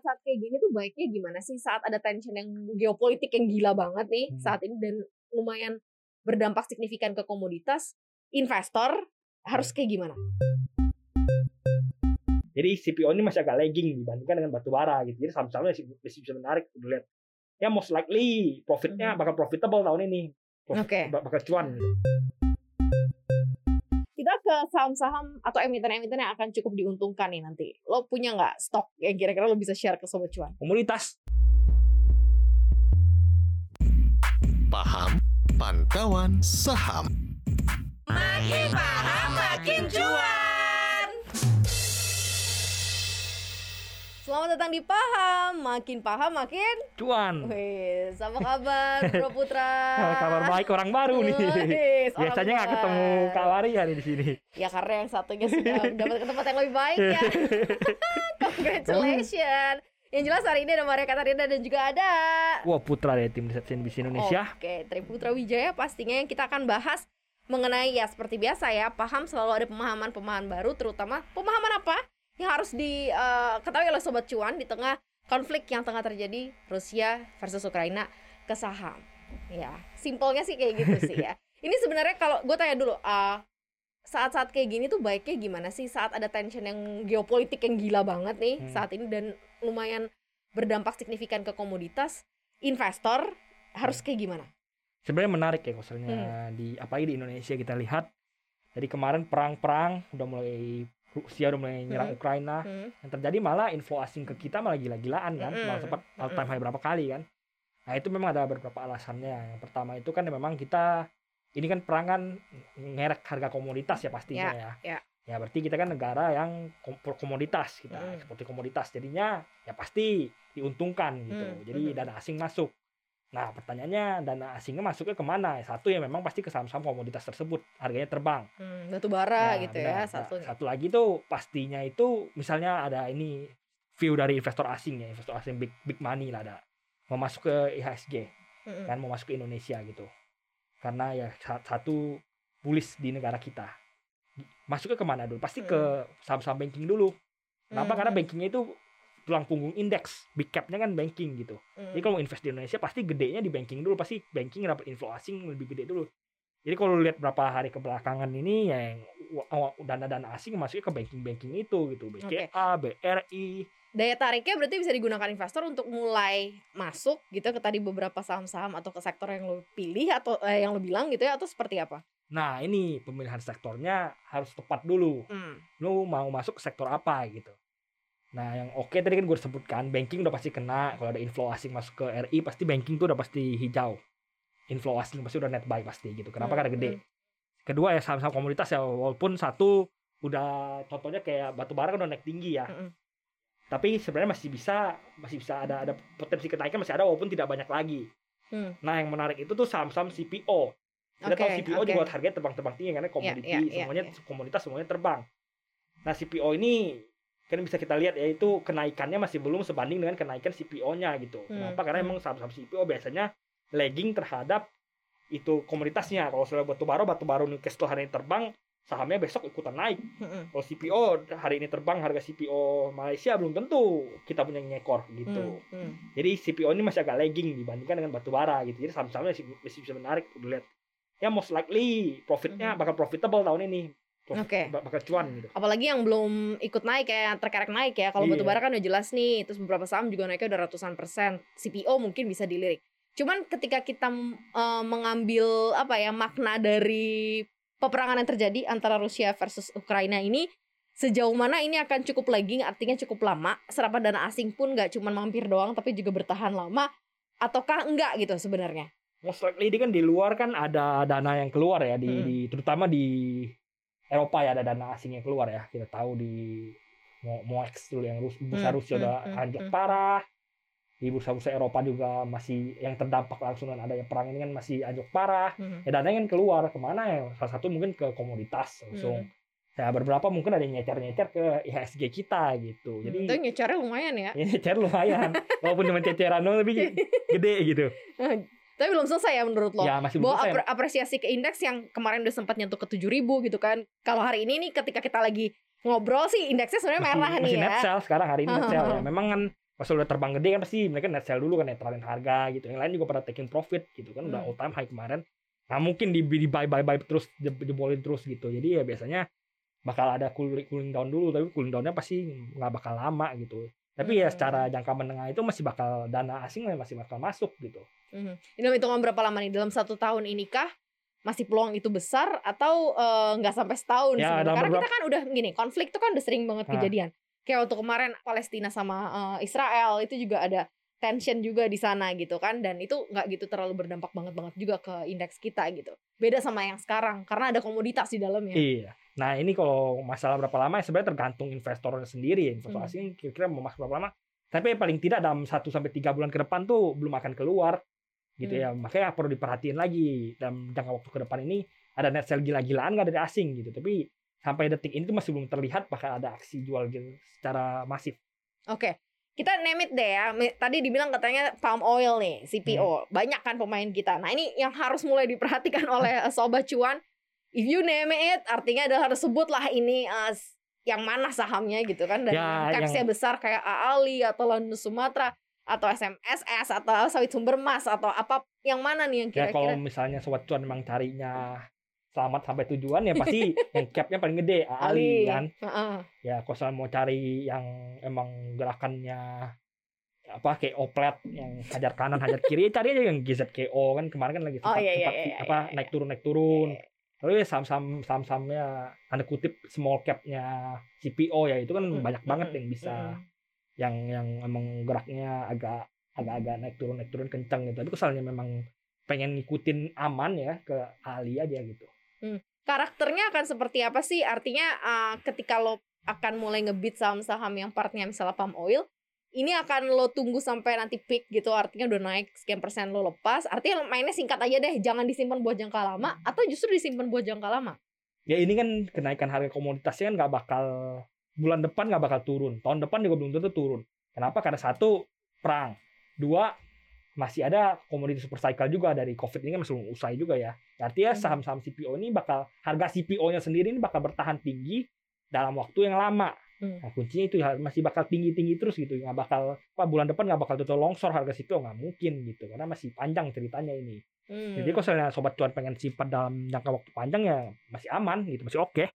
saat-saat kayak gini tuh baiknya gimana sih saat ada tension yang geopolitik yang gila banget nih Hmm. saat ini dan lumayan berdampak signifikan ke komoditas investor harus kayak gimana? Jadi CPO ini masih agak lagging dibandingkan dengan batu bara gitu. Jadi saham-sahamnya masih, masih bisa menarik udah lihat. Ya most likely profitnya Mhm. bakal profitable tahun ini. Profit- Oke. bak- Bakal cuan gitu. Ke saham-saham atau emiten-emiten yang akan cukup diuntungkan nih nanti. Lo punya nggak stok yang kira-kira lo bisa share ke Sobat Cuan? Komoditas Paham Pantauan Saham. Makin paham makin cuan. Selamat datang di Paham, makin paham makin. cuan. Wih, apa kabar Bro Putra? Kabar baik orang baru nih. Wih, Biasanya nggak ketemu. Kak Wari hari di sini. Ya karena yang satunya sudah dapat ke tempat yang lebih baik ya. Congratulations. Yang jelas hari ini ada Maria Katarina dan juga ada Wah putra dari tim riset CNBC Indonesia. Oke, Tri Putra Wijaya pastinya yang kita akan bahas mengenai ya seperti biasa ya, paham selalu ada pemahaman-pemahaman baru terutama pemahaman apa yang harus diketahui oleh sobat cuan di tengah konflik yang tengah terjadi Rusia versus Ukraina ke saham. Ya, simpelnya sih kayak gitu sih ya. Ini sebenarnya kalau gue tanya dulu, eh, saat-saat kayak gini tuh baiknya gimana sih saat ada tension yang geopolitik yang gila banget nih Hmm. saat ini dan lumayan berdampak signifikan ke komoditas investor harus kayak gimana? Sebenarnya menarik ya koselnya Hmm. di apalagi di Indonesia kita lihat dari kemarin perang-perang udah mulai Rusia udah mulai nyerang Hmm. Ukraina Hmm. yang terjadi malah info asing ke kita malah gila-gilaan kan Mm-mm. malah sempat all time Mm-mm. high berapa kali kan nah itu memang ada beberapa alasannya yang pertama itu kan memang kita ini kan perang kan ngerek harga komoditas ya pastinya ya ya. ya berarti kita kan negara yang kom- komoditas kita Mm. seperti komoditas jadinya ya pasti diuntungkan gitu Mm, jadi mm. dana asing masuk nah pertanyaannya dana asingnya masuknya ke mana satu ya memang pasti ke saham-saham komoditas tersebut harganya terbang Hmm, batu bara Nah, gitu benar. ya Nah, satunya. satu lagi tuh pastinya itu misalnya ada ini view dari investor asing ya, investor asing big big money lah ada mau masuk ke IHSG Mm-mm. kan mau masuk ke Indonesia gitu. Karena ya sa- satu bullish di negara kita. Masuknya ke mana dulu? Pasti ke saham-saham banking dulu. Kenapa? Hmm, Karena hmm. bankingnya itu tulang punggung indeks, big capnya kan banking gitu. Hmm. Jadi kalau mau invest di Indonesia pasti gedenya di banking dulu, pasti banking dapat inflow asing lebih gede dulu. Jadi kalau lihat berapa hari kebelakangan ini ya yang dana-dana asing masuknya ke banking-banking itu gitu, BCA, BRI. Daya tariknya berarti bisa digunakan investor untuk mulai masuk gitu ke tadi beberapa saham-saham atau ke sektor yang lo pilih atau eh, yang lo bilang gitu ya atau seperti apa? Nah, ini pemilihan sektornya harus tepat dulu. Hmm. Lu mau masuk ke sektor apa gitu. Nah, yang oke tadi kan gue sebutkan, banking udah pasti kena. Kalau ada inflow asing masuk ke RI, pasti banking tuh udah pasti hijau. Inflow asing pasti udah net buy pasti gitu. Kenapa? Hmm, Karena gede. Kedua ya saham-saham komoditas ya walaupun satu udah contohnya kayak batu bara kan udah naik tinggi ya. Mm-mm. Tapi sebenarnya masih bisa masih bisa ada ada potensi kenaikan masih ada walaupun tidak banyak lagi. Hmm. Nah, yang menarik itu tuh saham-saham CPO. Kita tahu Oke, CPO oke. juga harganya terbang-terbang tinggi karena komoditi iya, iya, semuanya iya. komoditas semuanya terbang. Nah, CPO ini kan bisa kita lihat ya itu kenaikannya masih belum sebanding dengan kenaikan CPO-nya gitu. Hmm, Kenapa? Karena hmm. emang saham-saham CPO biasanya lagging terhadap itu komoditasnya. Kalau sudah batu bara, batu bara Newcastle hari ini terbang, sahamnya besok ikutan naik. Mm-mm. Kalau CPO hari ini terbang harga CPO Malaysia belum tentu kita punya ngekor gitu. Hmm, hmm. Jadi CPO ini masih agak lagging dibandingkan dengan batu bara gitu. Jadi saham-sahamnya masih, masih bisa menarik lihat. Ya most likely profitnya Mhm. bakal profitable tahun ini. Oke. bak- Bakal cuan gitu. Apalagi yang belum ikut naik ya, yang terkerek naik ya. Kalau Iya. batu bara kan udah jelas nih, terus beberapa saham juga naiknya udah ratusan persen. CPO mungkin bisa dilirik. Cuman ketika kita eh, mengambil apa ya makna dari peperangan yang terjadi antara Rusia versus Ukraina ini, sejauh mana ini akan cukup lagging, artinya cukup lama. Serapan dana asing pun nggak cuma mampir doang, tapi juga bertahan lama. Ataukah enggak gitu sebenarnya? Most likely ini kan di luar kan ada dana yang keluar ya di, Mhm. di- terutama di Eropa ya ada dana asing yang keluar ya. Kita tahu di Mo- MOEX dulu yang Rus, bursa Hmm, Rusia hmm, udah hmm, anjlok hmm. parah. Di bursa-bursa Eropa juga masih yang terdampak langsung dengan adanya perang ini kan masih anjlok parah. Hmm. ya dananya kan keluar ke mana ya salah satu mungkin ke komoditas langsung ya beberapa mungkin ada nyecer-nyecer ke IHSG kita gitu Jadi itu nyecarnya lumayan ya. ya nyecer lumayan walaupun cuma ceceran doang tapi gede gitu Tapi belum selesai ya menurut lo? ya masih belum Bahwa apre- apresiasi ke indeks yang kemarin udah sempat nyentuh ke 7000 gitu kan. Kalau hari ini nih ketika kita lagi ngobrol sih indeksnya sebenarnya masih, merah nih masih ya. net sell sekarang hari ini net sell ya memang kan pas udah terbang gede kan pasti mereka net sell dulu kan netralin harga gitu yang lain juga pada taking profit gitu kan udah Hmm. all time high kemarin nah mungkin di, di buy buy buy terus je- jebolin terus gitu jadi ya biasanya bakal ada cooling, cooling down dulu tapi cooling downnya pasti nggak bakal lama gitu tapi ya Hmm. secara jangka menengah itu masih bakal dana asing masih bakal masuk gitu Mhm. Ini dalam hitungan berapa lama nih? Dalam satu tahun ini kah masih peluang itu besar atau eh, nggak sampai setahun Ya, sebenarnya? Karena kita beberapa- kan udah gini konflik itu kan udah sering banget Nah. kejadian. Kayak waktu kemarin Palestina sama eh, Israel itu juga ada tension juga di sana gitu kan dan itu nggak gitu terlalu berdampak banget banget juga ke indeks kita gitu. Beda sama yang sekarang karena ada komoditas di dalamnya. Iya. Nah ini kalau masalah berapa lama ya sebenarnya tergantung investornya sendiri ya. Investor Hmm. asing kira-kira mau masuk berapa lama. Tapi paling tidak dalam 1 sampai tiga bulan ke depan tuh belum akan keluar gitu Hmm. ya. Makanya perlu diperhatiin lagi dalam jangka waktu ke depan ini ada net sell gila-gilaan nggak dari asing gitu. Tapi sampai detik ini tuh masih belum terlihat bakal ada aksi jual gitu secara masif. Oke. Kita name it deh ya. Tadi dibilang katanya palm oil nih, CPO. Banyak kan pemain kita. Nah, ini yang harus mulai diperhatikan oleh eh, sobat cuan. If you name it, artinya adalah harus sebutlah ini s- yang mana sahamnya gitu kan. Dan Ya, yang capsnya besar kayak Aali atau London Sumatera atau SMSS atau sawit sumber mas atau apa yang mana nih yang Ya kalau kira-kira misalnya sobat cuan memang carinya selamat sampai tujuan ya pasti yang capnya paling gede Ali Ali kan. Heeh. ya kalau mau cari yang emang gerakannya apa kayak oplet yang hajar kanan hajar kiri ya cari aja yang GZKO kan kemarin kan lagi Oh, sempat, iya, iya, sempat iya, apa iya, naik turun naik turun lalu ya saham-saham saham-sahamnya tanda kutip small capnya CPO ya itu kan Mm, banyak banget mm, yang bisa mm. yang yang emang geraknya agak agak-agak naik turun naik turun kencang gitu tapi kalau misalnya memang pengen ngikutin aman ya ke Ali aja gitu karakternya akan seperti apa sih? Artinya uh, ketika lo akan mulai ngebit saham-saham yang partnya misalnya palm oil, ini akan lo tunggu sampai nanti peak gitu, artinya udah naik sekian persen lo lepas. Artinya mainnya singkat aja deh, jangan disimpan buat jangka lama atau justru disimpan buat jangka lama. ya ini kan kenaikan harga komoditasnya kan nggak bakal bulan depan nggak bakal turun tahun depan juga belum tentu turun kenapa karena satu perang dua masih ada komoditas super cycle juga dari covid ini kan masih belum usai juga ya artinya Hmm. saham-saham CPO ini bakal harga CPO-nya sendiri ini bakal bertahan tinggi dalam waktu yang lama Hmm. nah kuncinya itu ya, masih bakal tinggi-tinggi terus gitu nggak bakal apa bulan depan nggak bakal total longsor harga CPO nggak mungkin gitu karena masih panjang ceritanya ini Hmm. jadi kalau misalnya sobat cuan pengen simpan dalam jangka waktu panjang ya masih aman gitu masih oke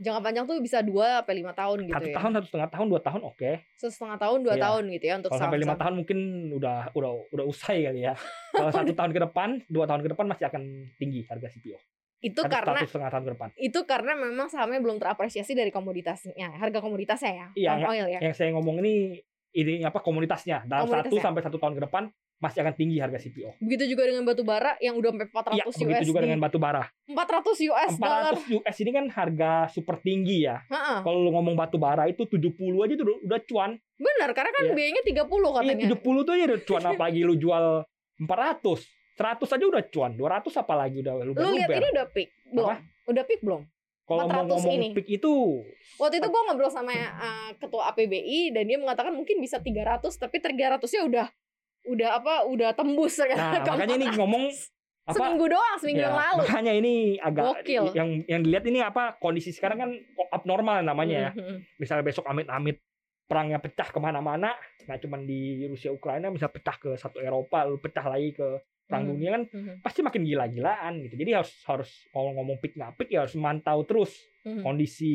Jangka panjang tuh bisa 2 sampai 5 tahun gitu satu ya. tahun satu setengah tahun dua tahun oke Satu setengah tahun, 2 Iya. tahun gitu ya untuk kalau sampai lima tahun mungkin udah udah udah usai kali ya kalau satu tahun ke depan dua tahun ke depan masih akan tinggi harga CPO Itu satu, karena satu setengah tahun ke depan itu karena memang sahamnya belum terapresiasi dari komoditasnya, harga komoditasnya ya, Iya, palm oil ya. yang saya ngomong ini ini apa komunitasnya dalam satu sampai satu tahun ke depan masih akan tinggi harga CPO Begitu juga dengan batu bara yang udah sampai 400 Iya, USD. begitu juga dengan batu bara 400 US dollar. 400 US ini kan harga super tinggi ya kalau lu ngomong batu bara itu 70 aja tuh udah, cuan Benar, karena kan Iya. biayanya 30 katanya. Iya 70 tuh aja udah cuan apalagi lu jual 400 100 aja udah cuan 200 apalagi udah lu Lu lihat ini udah peak belum? Apa? Udah peak belum? kalau mau 400 ngomong ini. peak itu Waktu itu gua ngobrol sama uh, ketua APBI dan dia mengatakan mungkin bisa 300 tapi 300-nya udah udah apa? Udah tembus ya. nah ke makanya ini 400. ngomong apa seminggu doang, seminggu ya, yang lalu. makanya ini agak Gokil. yang yang dilihat ini apa kondisi sekarang kan abnormal namanya ya Mhm. misalnya besok amit-amit perangnya pecah ke mana-mana nggak cuma di Rusia Ukraina bisa pecah ke satu Eropa lalu pecah lagi ke perang Mhm. dunia kan Mhm. pasti makin gila-gilaan gitu jadi harus harus kalau ngomong peak nggak peak ya harus mantau terus Mhm. kondisi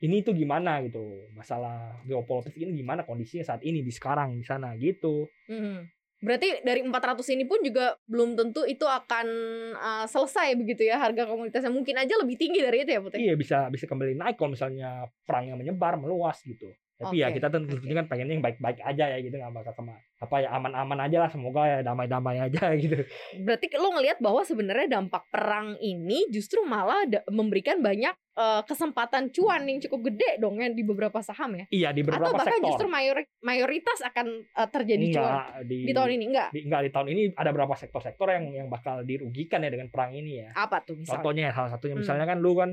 ini tuh gimana gitu masalah geopolitik ini gimana kondisinya saat ini di sekarang di sana gitu Mhm. Berarti dari 400 ini pun juga belum tentu itu akan uh, selesai begitu ya harga komoditasnya. Mungkin aja lebih tinggi dari itu ya Putri. iya bisa bisa kembali naik kalau misalnya perangnya menyebar meluas gitu tapi ya Oke, kita tentu oke. kan pengennya yang baik-baik aja ya gitu nggak bakal kema apa ya aman-aman aja lah semoga ya damai-damai aja gitu Berarti lo ngelihat bahwa sebenarnya dampak perang ini justru malah memberikan banyak uh, kesempatan cuan yang cukup gede dong ya di beberapa saham ya. iya di Atau beberapa bahkan sektor justru mayori- mayoritas akan uh, terjadi cuan enggak di, di tahun ini enggak? di, enggak di tahun ini ada beberapa sektor-sektor yang yang bakal dirugikan ya dengan perang ini ya Apa tuh misalnya? contohnya ya, salah satunya Hmm. misalnya kan lu kan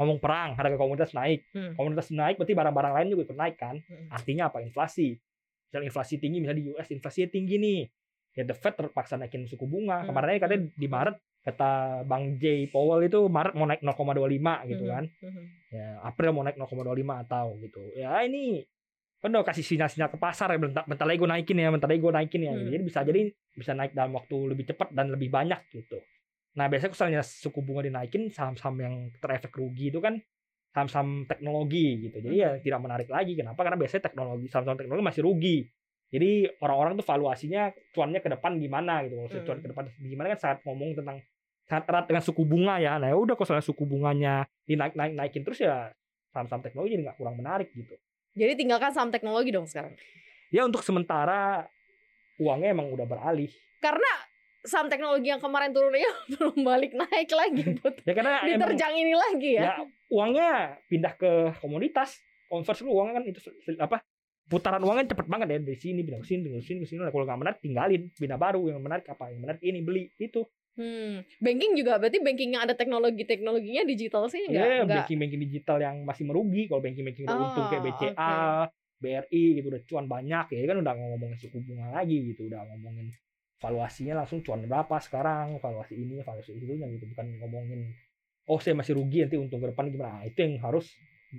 ngomong perang harga komoditas naik Hmm. komoditas naik berarti barang-barang lain juga ikut naik kan Hmm. artinya apa inflasi misalnya inflasi tinggi misalnya di US inflasinya tinggi nih ya the Fed terpaksa naikin suku bunga Hmm. kemarin katanya di Maret kata Bang J Powell itu Maret mau naik 0,25 gitu Mhm. kan Mhm. ya April mau naik 0,25 atau gitu ya ini kan udah kasih sinyal-sinyal ke pasar ya bentar, bentar lagi gue naikin ya bentar lagi gue naikin ya Hmm. jadi bisa jadi bisa naik dalam waktu lebih cepat dan lebih banyak gitu nah biasanya misalnya suku bunga dinaikin saham-saham yang terefek rugi itu kan saham-saham teknologi gitu. Jadi ya Hmm. tidak menarik lagi. Kenapa? Karena biasanya teknologi saham-saham teknologi masih rugi. Jadi orang-orang tuh valuasinya cuannya ke depan gimana gitu. Kalau Hmm. cuan ke depan gimana kan saat ngomong tentang sangat erat dengan suku bunga ya. Nah ya udah kalau suku bunganya dinaik naik naikin terus ya saham-saham teknologi jadi nggak kurang menarik gitu. Jadi tinggalkan saham teknologi dong sekarang. ya untuk sementara uangnya emang udah beralih. Karena saham teknologi yang kemarin turunnya belum balik naik lagi buat ya karena emang diterjang ini lagi ya. ya uangnya pindah ke komoditas converse lu uangnya kan itu apa putaran uangnya cepet banget ya dari sini pindah ke sini pindah ke sini ke sini Nah, kalau nggak menarik tinggalin pindah baru yang menarik apa yang menarik ini beli itu Hmm. Banking juga berarti banking yang ada teknologi-teknologinya digital sih enggak? ya enggak. banking banking digital yang masih merugi kalau banking banking udah Oh, untung kayak BCA BRI gitu udah cuan banyak ya kan udah ngomongin suku bunga lagi gitu udah ngomongin valuasinya langsung cuan berapa sekarang valuasi ini valuasi itu gitu bukan ngomongin oh saya masih rugi nanti untung ke depan gimana. Nah, itu yang harus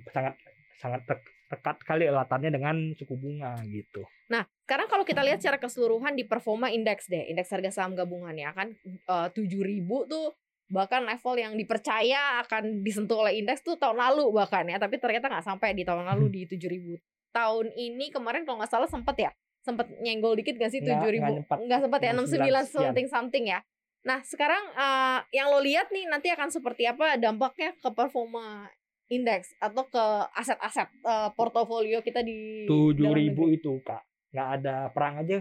sangat sangat tek- dekat kali latarnya dengan suku bunga gitu. Nah, sekarang kalau kita lihat secara keseluruhan di performa indeks deh, indeks harga saham gabungan ya kan eh, 7000 tuh bahkan level yang dipercaya akan disentuh oleh indeks tuh tahun lalu bahkan ya, tapi ternyata nggak sampai di tahun lalu di 7000. Tahun ini kemarin kalau nggak salah sempat ya, sempat nyenggol dikit gak sih Nggak- 7000? nggak sempat ya, 69 69 sekian. something something ya. Nah, sekarang eh, yang lo lihat nih nanti akan seperti apa dampaknya ke performa indeks atau ke aset-aset eh, portofolio kita di tujuh ribu negeri? itu kak nggak ada perang aja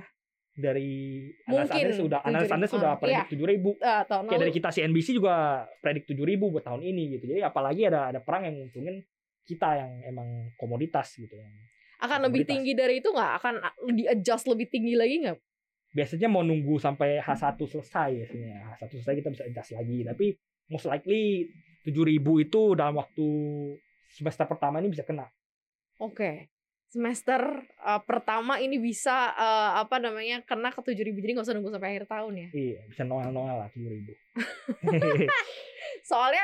dari Mungkin analis anda sudah analis 7.000. anda sudah Ah, predik tujuh ribu Eh, kayak dari kita CNBC juga predik tujuh ribu buat tahun ini gitu jadi apalagi ada ada perang yang nguntungin kita yang emang komoditas gitu yang akan lebih tinggi dari itu nggak? Akan di adjust lebih tinggi lagi nggak? Biasanya mau nunggu sampai H1 selesai biasanya. H1 selesai kita bisa adjust lagi. Tapi most likely tujuh ribu itu dalam waktu semester pertama ini bisa kena. Oke. Semester uh, pertama ini bisa uh, apa namanya kena ke tujuh ribu. Jadi nggak usah nunggu sampai akhir tahun ya? Iya bisa noel noel lah tujuh ribu. Soalnya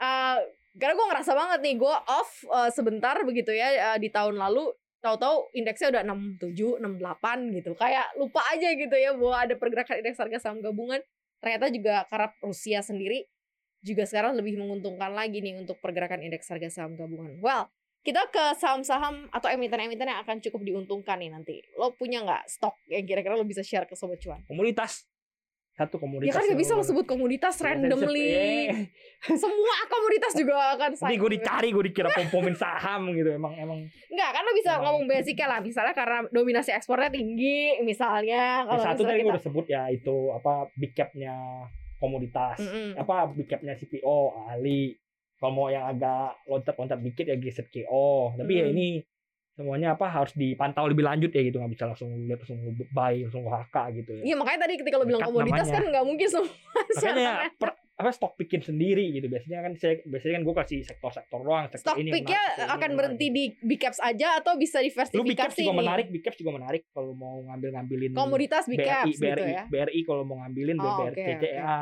uh, karena gue ngerasa banget nih gue off uh, sebentar begitu ya uh, di tahun lalu tahu-tahu indeksnya udah 67, 68 gitu. Kayak lupa aja gitu ya bahwa ada pergerakan indeks harga saham gabungan. Ternyata juga karena Rusia sendiri juga sekarang lebih menguntungkan lagi nih untuk pergerakan indeks harga saham gabungan. Well, kita ke saham-saham atau emiten-emiten yang akan cukup diuntungkan nih nanti. Lo punya nggak stok yang kira-kira lo bisa share ke Sobat Cuan? komoditas satu Ya komoditas kan nggak bisa lo sebut komoditas Iya, randomly. Eh, Semua komoditas juga akan Nanti gue dicari, gue dikira pom-pomin saham gitu. Emang emang Enggak, kan lo bisa Emang. ngomong basicnya lah. Misalnya karena dominasi ekspornya tinggi, misalnya. yang Kalau satu misalnya tadi gue kita... udah sebut ya itu apa big capnya komoditas. Mm-mm. Apa big capnya CPO, Ali. Kalau mau yang agak loncat-loncat dikit ya GZKO. Tapi ya Mm. ini semuanya apa harus dipantau lebih lanjut ya gitu nggak bisa langsung lihat langsung buy langsung HK gitu ya. Iya makanya tadi ketika lo bilang komoditas namanya. kan nggak mungkin semua. Makanya per, apa stok bikin sendiri gitu biasanya kan saya biasanya kan gue kasih sektor-sektor doang sektor Stock ini menarik, ini akan yang berhenti menarik. di big caps aja atau bisa lu diversifikasi caps juga nih? menarik big caps juga menarik kalau mau ngambil ngambilin Komoditas big BRI, caps BRI, gitu ya. BRI kalau mau ngambilin Oh, BRI, oke, CCA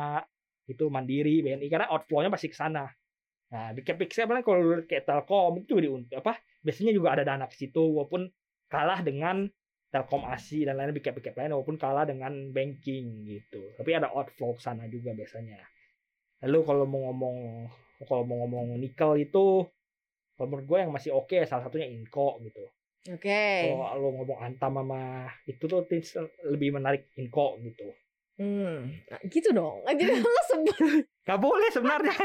itu mandiri BNI karena outflow-nya pasti ke sana. Nah, big cap big cap kan kalau lu kayak Telkom itu di apa biasanya juga ada dana ke situ walaupun kalah dengan Telkom ASI dan lain big cap big cap lain walaupun kalah dengan banking gitu. Tapi ada outflow ke sana juga biasanya. Lalu kalau mau ngomong kalau mau ngomong nikel itu kalau menurut gue yang masih oke salah satunya Inco gitu. Oke. Kalau lo ngomong Antam sama itu tuh lebih menarik Inco gitu. Hmm, nah, gitu dong. Jadi lo sebut. Gak boleh sebenarnya.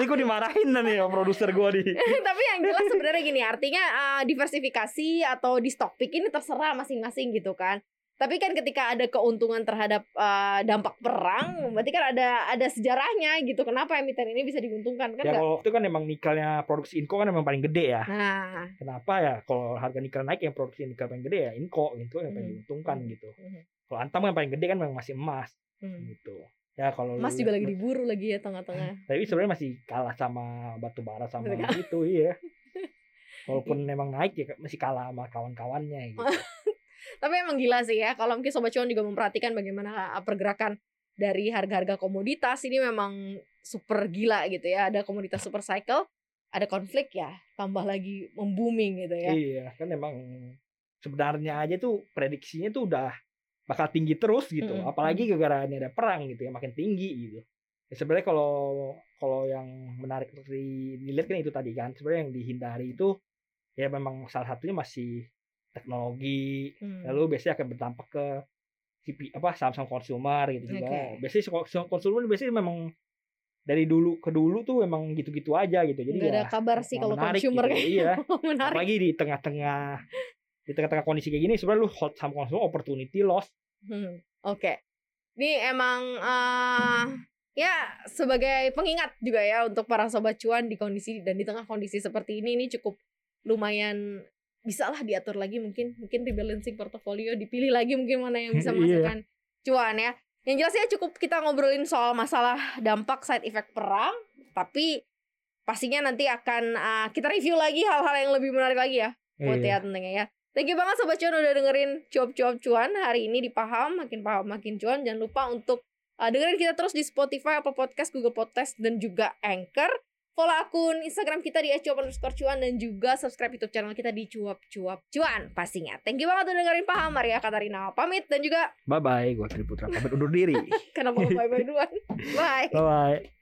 Ini gue dimarahin nih sama produser gue di. Tapi yang jelas sebenarnya gini, artinya uh, diversifikasi atau di stock pick ini terserah masing-masing gitu kan. Tapi kan ketika ada keuntungan terhadap uh, dampak perang, berarti kan ada ada sejarahnya gitu. Kenapa emiten ini bisa diuntungkan kan? Ya kalau itu kan emang nikelnya produksi Inco kan emang paling gede ya. Nah, Kenapa ya? Kalau harga nikel naik yang produksi nikel paling gede ya Inco, Inco yang paling Hmm. diuntungkan Hmm. gitu. Mhm. Kalau Antam yang paling gede kan memang masih emas hmm. gitu. Ya kalau emas lu juga lagi diburu lagi ya tengah-tengah. Tapi sebenarnya masih kalah sama batu bara sama Masih itu iya. Walaupun memang naik ya masih kalah sama kawan-kawannya gitu. Tapi emang gila sih ya. Kalau mungkin Sobat Cuan juga memperhatikan bagaimana uh, pergerakan dari harga-harga komoditas ini memang super gila gitu ya. Ada komoditas super cycle, ada konflik ya, tambah lagi membuming gitu ya. Iya, kan emang sebenarnya aja tuh prediksinya tuh udah bakal tinggi terus gitu. Mm-mm. Apalagi gara-gara ini ada perang gitu ya makin tinggi gitu. Ya, sebenarnya kalau kalau yang menarik untuk di- dilihat kan itu tadi kan. Sebenarnya yang dihindari itu ya memang salah satunya masih teknologi. Hmm. Lalu biasanya akan berdampak ke CP, apa saham-saham konsumer gitu juga. Oke. Biasanya saham konsumer biasanya memang dari dulu ke dulu tuh memang gitu-gitu aja gitu. Jadi ada ya kabar sih kalau menarik consumer gitu. kayak Iya. menarik. Apalagi di tengah-tengah di tengah-tengah kondisi kayak gini sebenarnya lu hold saham konsumer opportunity loss. Hmm, Oke. Ini emang eh, ya sebagai pengingat juga ya untuk para sobat cuan di kondisi dan di tengah kondisi seperti ini ini cukup lumayan bisa lah diatur lagi mungkin mungkin rebalancing portofolio dipilih lagi mungkin mana yang bisa Iya. menghasilkan cuan ya. Yang jelas ya cukup kita ngobrolin soal masalah dampak side effect perang tapi pastinya nanti akan eh, kita review lagi hal-hal yang lebih menarik lagi ya buat Iya. ya tentunya ya. Thank you banget Sobat Cuan udah dengerin cuap-cuap cuan hari ini di Paham, makin paham makin cuan. Jangan lupa untuk uh, dengerin kita terus di Spotify, Apple Podcast, Google Podcast, dan juga Anchor. Follow akun Instagram kita di @cuap underscore cuan dan juga subscribe YouTube channel kita di cuap-cuap cuan pastinya. Thank you banget udah dengerin Paham. Maria Katarina pamit dan juga Bye bye, gua Tri Putra pamit undur diri. kenapa duluan. Bye. Bye bye.